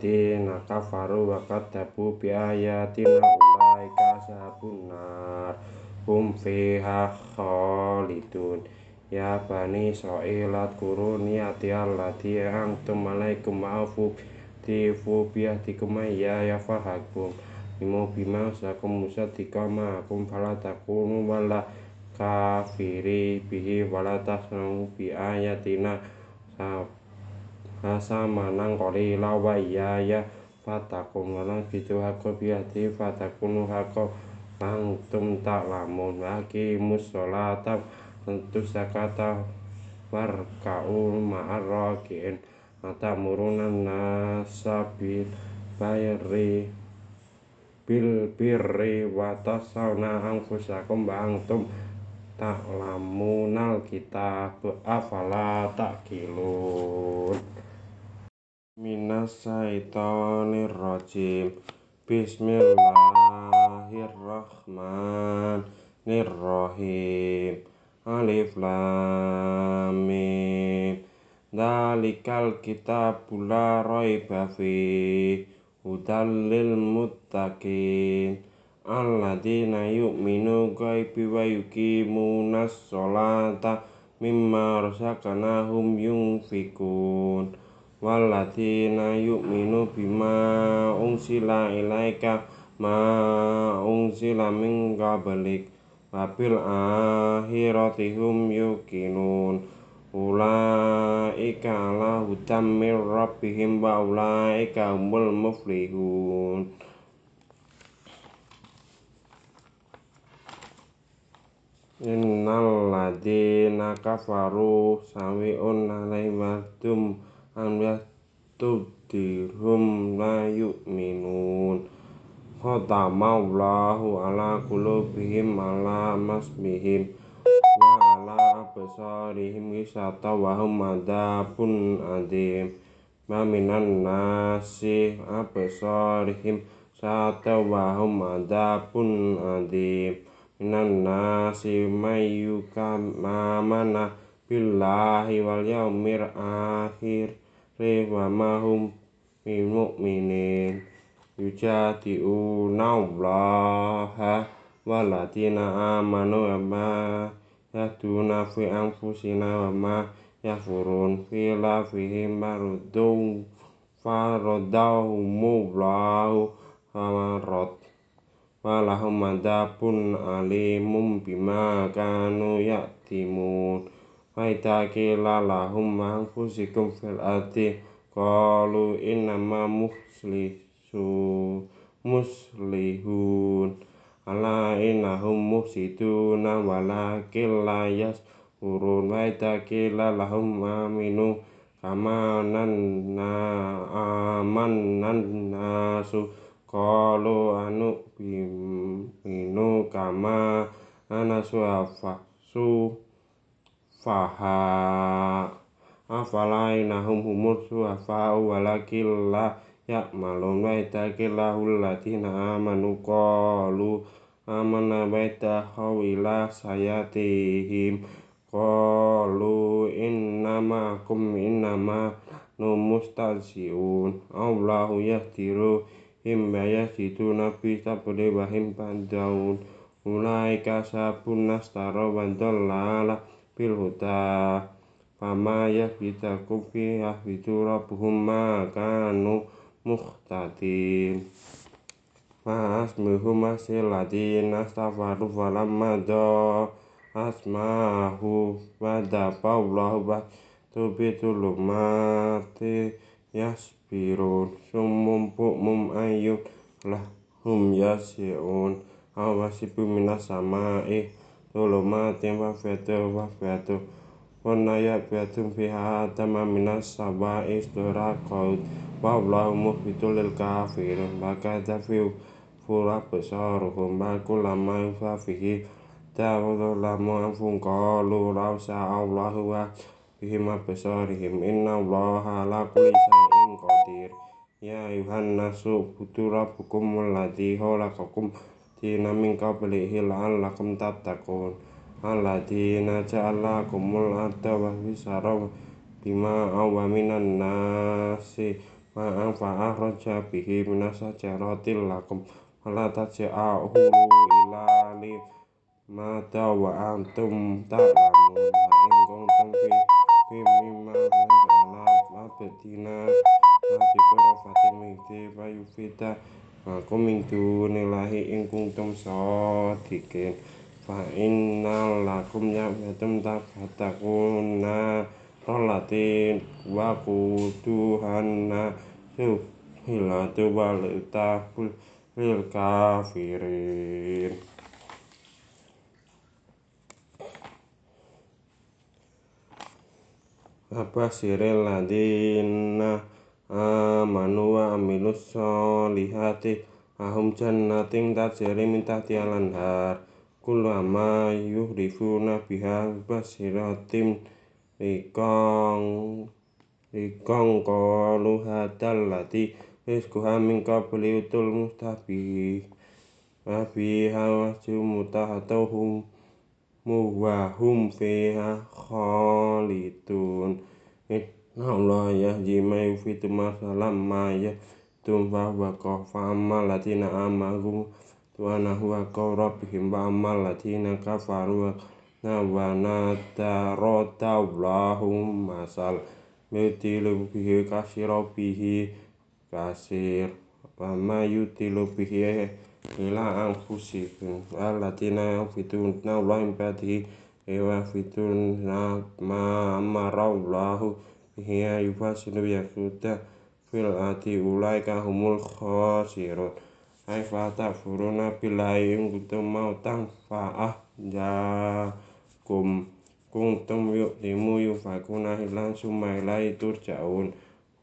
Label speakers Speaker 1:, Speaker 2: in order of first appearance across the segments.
Speaker 1: Waladina kafaru wa kadabu bi ayatina ulaika ashabun nar. Hum fiha khalidun. Ya bani Israil adkuru niyati allati antum alaikum ma'afu tifu biyahtikum ya yafahakum Imu bima usakum musadika ma'akum falatakunu wala kafiri bihi wala tasnamu bi ayatina samanan qalila wa ya fatakun wala bitu hakko biyahti fatakunu hakko antum ta'lamun wa aqimus sholata tentu zakata warka'u ma'ar raki'in atamuruna nasa bil bayri bil birri wa tasawna anfusakum wa antum ta'lamunal kitab afala ta'qilun minas syaitonir rajim bismillahirrahmanirrahim. Alif Lam Mim. Dalikal kitabul la raiba fi. Hudal lil muttaqin. Alladzina yu'minu ghaibi wa yuqimunas sholata mimma razaqnahum yunfikun walladzina yu'minu bima unsila ilaika ma unsila min qablik wabil akhirati hum yuqinun. Ulaika ala hudam mir rabbihim wa ulaika humul muflihun. Innal ladzina kafaru sawi'un alaihim am yastubdirhum la yu'minun. Khatamallahu ala qulubihim ala masmihim wa ala absarihim gisata wa hum adzabun adzim ma minan nasi absarihim sata wa hum adzabun adzim minan nasi mayyuka mamana billahi wal yaumil akhir. Wa ma hum mu'minin. Yujadi'una allaha waladina amanu wa ma yahduna fi anfusina wa ma yafurun fi lafihim marudun faradahumullahu hamarot walahum adabun alimum bima kanu yaktimun wa idza lahum anfusikum fil ardi qalu innama muslihu muslihun. Ala innahum mufsiduna walakin la yashurun wa idza qila lahum aminu kama nanna amannan nasu qalu anu biminu kama anasu afasu faha afala inahum humur suafa walakin la ya'malun wa ittaqillahul ladzina amanu qalu amanna wa ittakhawila sayatihim qalu innama kum innama numustahzi'un Allahu yahdiru him bayasituna fi sabri wa him pandaun ulaika sabun nastara wa bil huda fama yahbidakum fi yahbidu rabbuhum ma kanu muhtadin. Ma asmuhum asil ladina astaghfaru falamma do asmahu wa dafallahu wa tubitul mati yasbirun sumum bukmum ayyun lahum yasiun awasibu minas samai tulumatin wa fiatu wa fiatu Wanaya biatum fiha adama minas sabai istiraqaut wa Allahu muhbitul lil kafirin. Wa kadza fi fura besaruhum. Wa kullama yufa fihi. Ta'udhu lamu anfun qalu law Allahu wa bihim absarihim inna allaha ala kulli syai'in qadir tina min qablihi la'allakum tattaqun. Alladzina ja'alakumul arda wa bisara bima awa minan nasi ma'an fa'akhraja bihi minas sajaratil lakum. Fala taj'ahu ila mata wa antum ta'lamun. In kuntum fi fi mimma ala abdina. Nabi qurafatin mingti fa Makum min dunillahi in kuntum shodiqin fa innal lakum ya'matum tafatakuna Rolatin wa kuduhanna Hilatu wal utaful lil kafirin. Apa siril ladina amanu wa amilus solihati ahum jannatin tajri min tahtiha lanhar kullama yuhrifuna biha basiratim. Rikong rikong qalu hadal lati. Rizquha min qabli utul mustabi wa biha wajhu mutahatahum muwahum fiha khalidun Allah ya jimai fitu masalam ma ya tumfa wa kofa amal latina amagu tuana huwa kau rabihim wa amal latina kafaru wa nawana tarota masal mitilu bihi kasiro bihi kasir wa ma yutilu bihi ila anfusikun wa latina fitu na wa badhi ewa fitu na ma amarau Bihi yufasilu yakuta fil ati ulaika humul khasirun. Ay fa takfuruna billahi in kuntum mautan fa'ah jakum. Kuntum yu'timu yufakuna hilan summa ilai turja'un.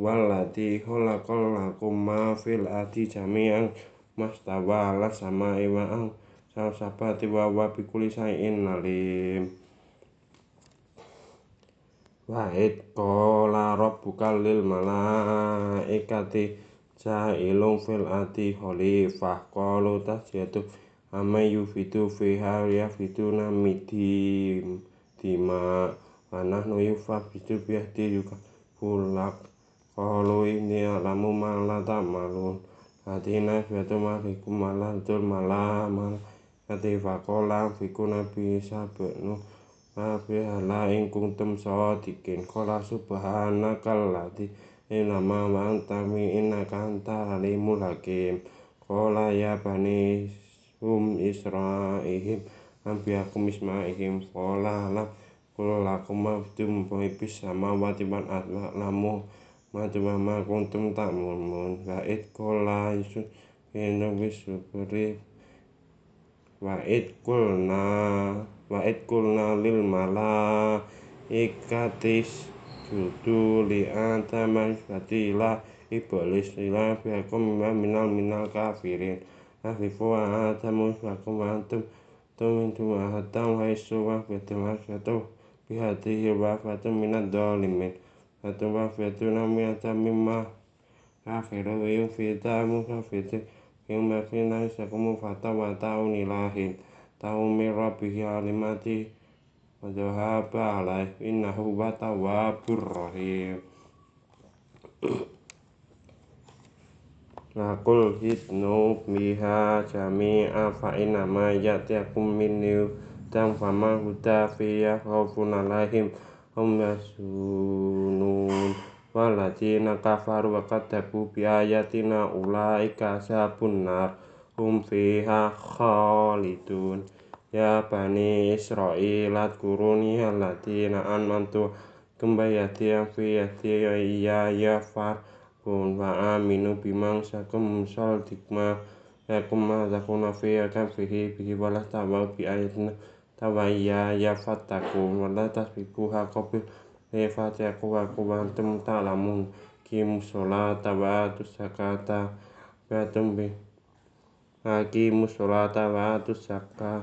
Speaker 1: Walati khalaqal lakum ma fil ati jami'an mastawa ala sama iwa ang sabati wa wa bikuli sayin alim wa id qala rabbuka lil malaikati ja'ilun fil ati khalifah. Qalu tasjatu amma yufitu fiha yafituna midim dima. Wa nahnu yufabitu bihdi yuka fulak qalu inni alamu ma la ta'malun. Fatina fiatu marikum malantul malamal katifa kola fiku nabi sabenu Nabi hala ing kuntum sadikin kola subhanakal lati inama wa antami innaka anta alimul hakim. Kola ya bani hum israihim. Ambiyakum ismaihim kola lam. Kulakum mabdum boibis sama watiban atlamu Matuwa ma kuntum ta'mumun wa id qala yusuf inna bisukuri wa id qulna wa id qulna lil malaikatis judu li adama fatila iblis ila biakum wa minal minal kafirin. Afifu wa adamu wakum wa antum tumintu wa hatam wa isu wa betul wa bihatihi wa fatum minad dolimin. Fatuma fetuna miata mimma akhiru yu fita musafiti Yuma fina isakumu fata wa ta'un ilahin Ta'un min rabbihi alimati Wajohaba alaih innahu wa rahim. Nakul hitnu biha jami'a fa inama yatiakum minni dan fama huda fiyah khawfun alaihim hum yasunun walatina kafaru wa kadabu bi ayatina ulaika ashabun nar hum fiha khalidun. Ya bani israil adkuruni allatina anmantu kembayati yang fi yati ya ya far. Kun wa aminu bimang sakum sol dikma yakum ma zakuna fi akan fihi bihi wala tawa bi ayatina tawaya ya fataku wala tasbiku hakobil ya fataku wa kubantum ta'lamun. Kim sholata wa tusakata wa tumbi Hakim sholata wa tusaka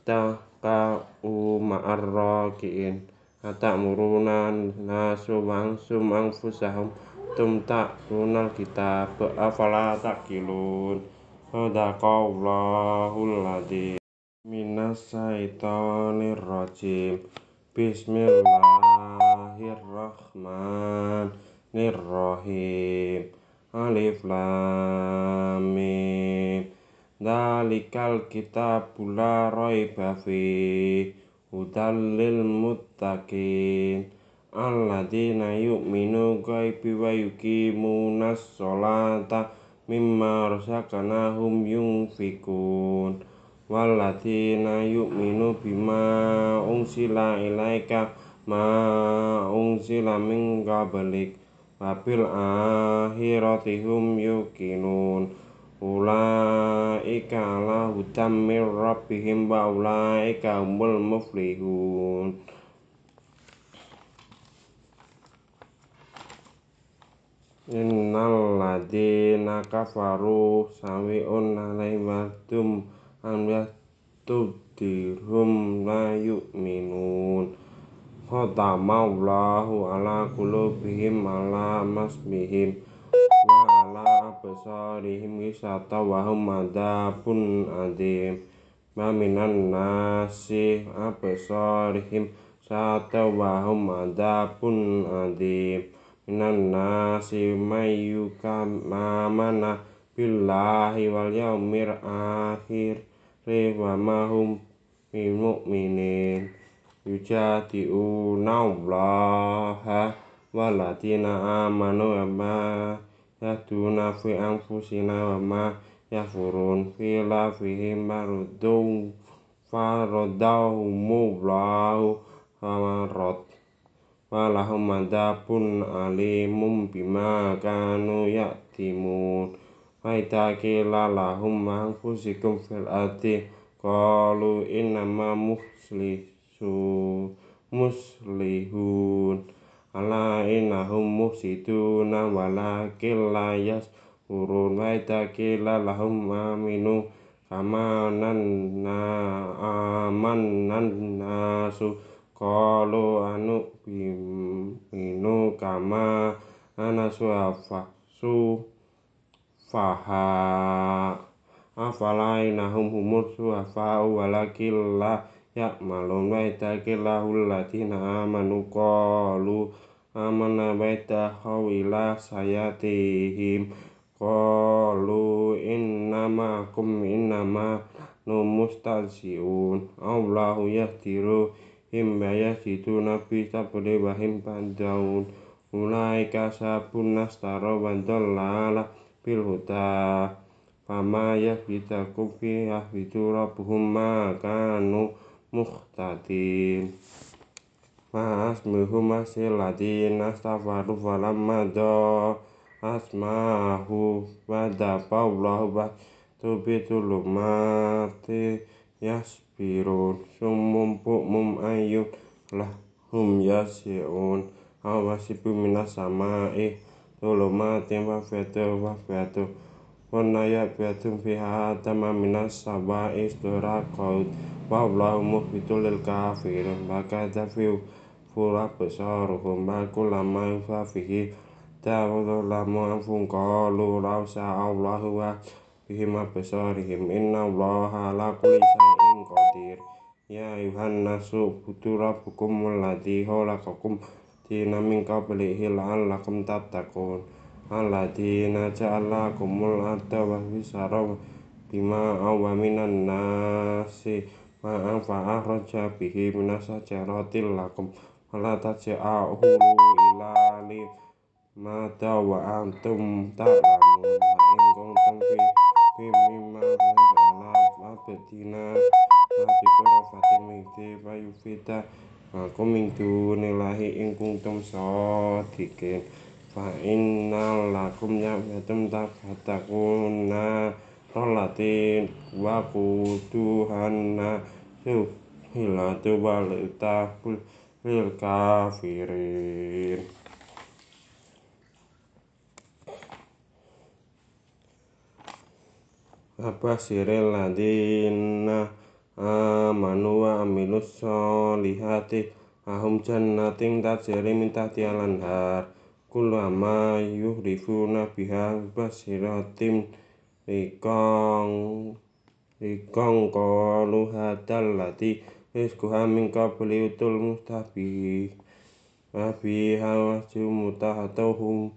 Speaker 1: taka umar rokiin Ata muruna nasu wangsum angfusahum tum tak runal kitab afala takilun Sadaqallahul ladzi minas syaitonir rajim. Bismillahirrahmanirrahim Alif Lam Mim. Dalikal kitabu la raiba fi. Hudal lil muttaqin. Alladzina yu'minu ghaibi wa yuqimunas sholata mimma razaqnahum yunfikun walladzina yu'minu bima unsila ilaika ma unsila min qablik wa bil akhirati hum yuqinun. Ulaika ala hudam min rabbihim wa ulaika humul muflihun. Innal ladina kafaru sawi'un alaihim wadum am yastubdirhum la yu'minun Khatamallahu ala qulubihim ala masbihim wa ala absarihim gisata wa hum adabun adim wa minan nasi absarihim sata wa hum adabun adim minan nasi mayyuka mamana billahi wal yaumil akhir wa ma hum min mu'minin yujadi'una allaha waladina amanu wa ma yahduna fi anfusina wa ma yafurun fi lafihim marudun faradahumullahu famarot walahum adabun alimum bima kanu yaktimun wa idza qila lahum anfusikum fil ardi qalu innama muslisu muslihun ala innahum mufsiduna walakin la yashurun wa qila lahum aminu kama nanna amannan nasu qalu anu biminu kama ana suafa su faha afala inahum humur suafa walakin la ya'malun wa itaqillahul ladina amanu qalu amanna baita khawila sayatihim. Qalu innama kum innama numustazziun Allahu yahdiru him bayasitu nabi sabri wahim pandaun ulaika sabun nastara wa dallala bil huda. Fama yahbidakum fi yahbidu rabbuhum ma kanu muhtadin ma asmuhum asil ladina astaghfaru falamma do asmahu wa dafallahu wa tubitul mati yasbirun. Summum bu'mum ayyun lahum yasi'un. Awasibu minas sama'i tulumatin wa fiatu wa wanaya fiatu fiha atama minas saba'i isturaqaut wa allahu muhbitul lil kafirin wa kadhafiu fura besaruhum wa kullama yufafihi ta'udhu lamu anfun qalu law sa'allahu wa bihim absarihim inna allaha ala kulli syai'in qadir. Ya ayuhan nasu budu rabbukum alladzi khalaqakum. Tina min qablihi la'allakum tattaqun alladzina ja'ala kumul adha wa bima awa minan nasi ma'am fa'ahroja bihi minasa jarotil lakum ala taja'ahu ilani mada wa antum ta'lamun ma'in kuntum fi bimima ala abadina nabikura fatim ikhti payufida Aku mintu nilahi ing kuntum sodikin. Fa innal lakum ya'matum tafatakuna Rolatin wa kuduhanna Subhilatu walitahul lil kafirin. Apa siril ladina amanu wa amilus solihati ahum jannatin tajri min tahtiha lanhar kullu ma yuhrifuna biha basiratim rikong rikong qalu hadal lati rizquha min qabli utul mustabi wa fiha mutahatuhum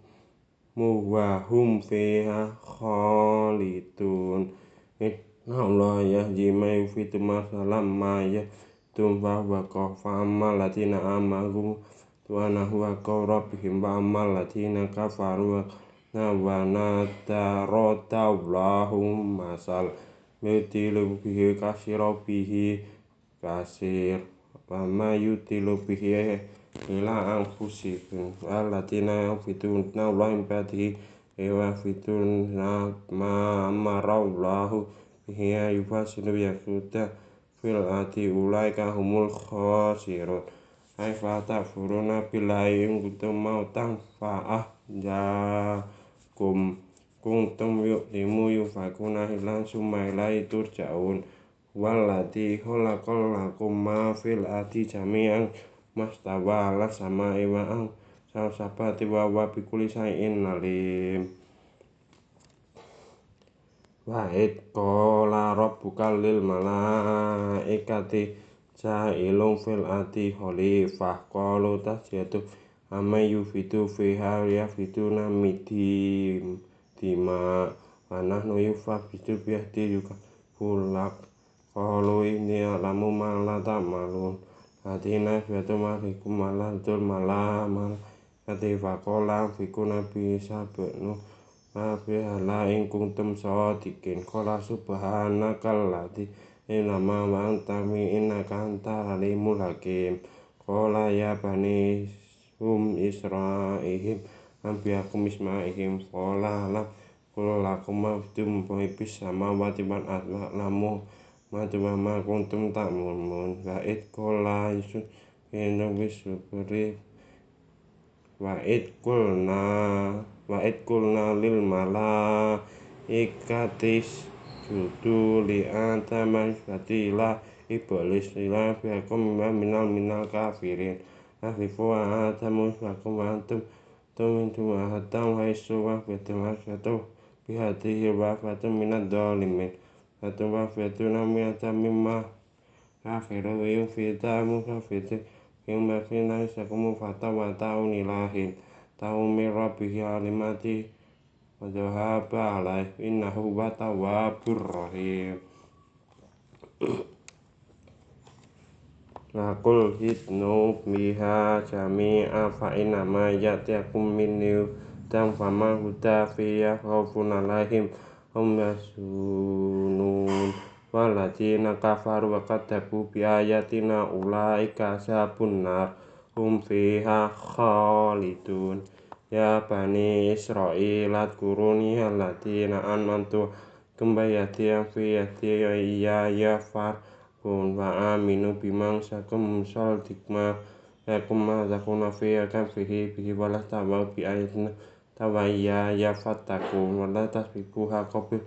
Speaker 1: wa hum fiha khalidun inna Allah yahdi ma yufitu masalam ma yahtum fa huwa fa amma latina amalu wa nahwa rabbihim wa amma latina kafaru wa natarota Allahum masal yutilu bihi kasiro bihi kasir wa ma yutilu bihi ila anfusikum allatina yafituna Allah min ba'dihi wa fituna ma amara Allah bihi yufasilu yakuta fil ay fa takfuruna billahi in kuntum mautan fa'ah jakum. Kuntum yu'limu yufakuna hilan summa ilai turja'un. Walati khalaqal lakum ma fil ati jami'an. Mastawa ala sama iwa ang sabati wa wa bikuli sayin alim. Wa id qala rabbuka lil malaikati sa'ilum fil ati khalifah. Qalu tasyatu amay yufitu fiha hariya fituna midim dima panah nu yufah bitu bihati juga pulak qalu ini alamu malah tak malun hati nasbiatu malikum malah tul malah malah Kati fakola fiku nabi sabuk nu Nabi hala ingkung tem sawadikin Kola subhanakal inama wa antami innaka anta alimul hakim kola ya bani hum israihim. Ambiyakum ismaihim alam kola lakum abdum boibis sama watiban atlamu Matuwa ma kuntum tak mumun wa kola isun kena wisubri wa id kulna. Wa id kulna lil judu li antama fatila iblis ila fiakum wa minal minal kafirin. Afifu wa atamu fakum wa antum tumintu wa hatam wa isu wa fitu wa fitu bihatihi wa fatum minad dolimin. Fatu wa fitu nami atamimma akhiru yu fita mukafitu yung makina isakumu fata wa ta'un ilahin ta'un min rabbihi alimati alaih innahu wa tawabur rahim Nakul hitnu biha jami'a fa inna ma yatiakum minni tam fama huda fiya khawfun alaihim hum yasunun walatina kafaru wa kadabu bi ayatina ulaika ashabun nar hum fiha khalidun ya bani israil adkuruni allatina anmantu kembayati yang fi yati ya ya far. Kun wa aminu bimang sakum sol dikma. Yakum ma zakuna fi akan fihi bihi walah tawa bi ayatina tawaya ya fatakun wala tasbiku hakobil.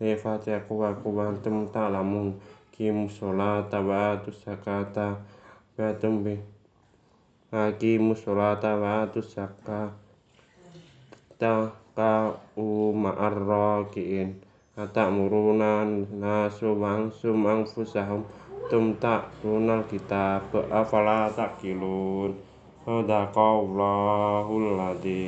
Speaker 1: Ya fatihaku wa kubantum ta'lamun. Kim sholata wa atus zakata. Wa tumbi. Hakim sholata wa atus zakata ka umar rakiin Atak murunan nasu wangsum angfusahum tum tak runal kitab afala tak kilun Sadaqallahul ladzi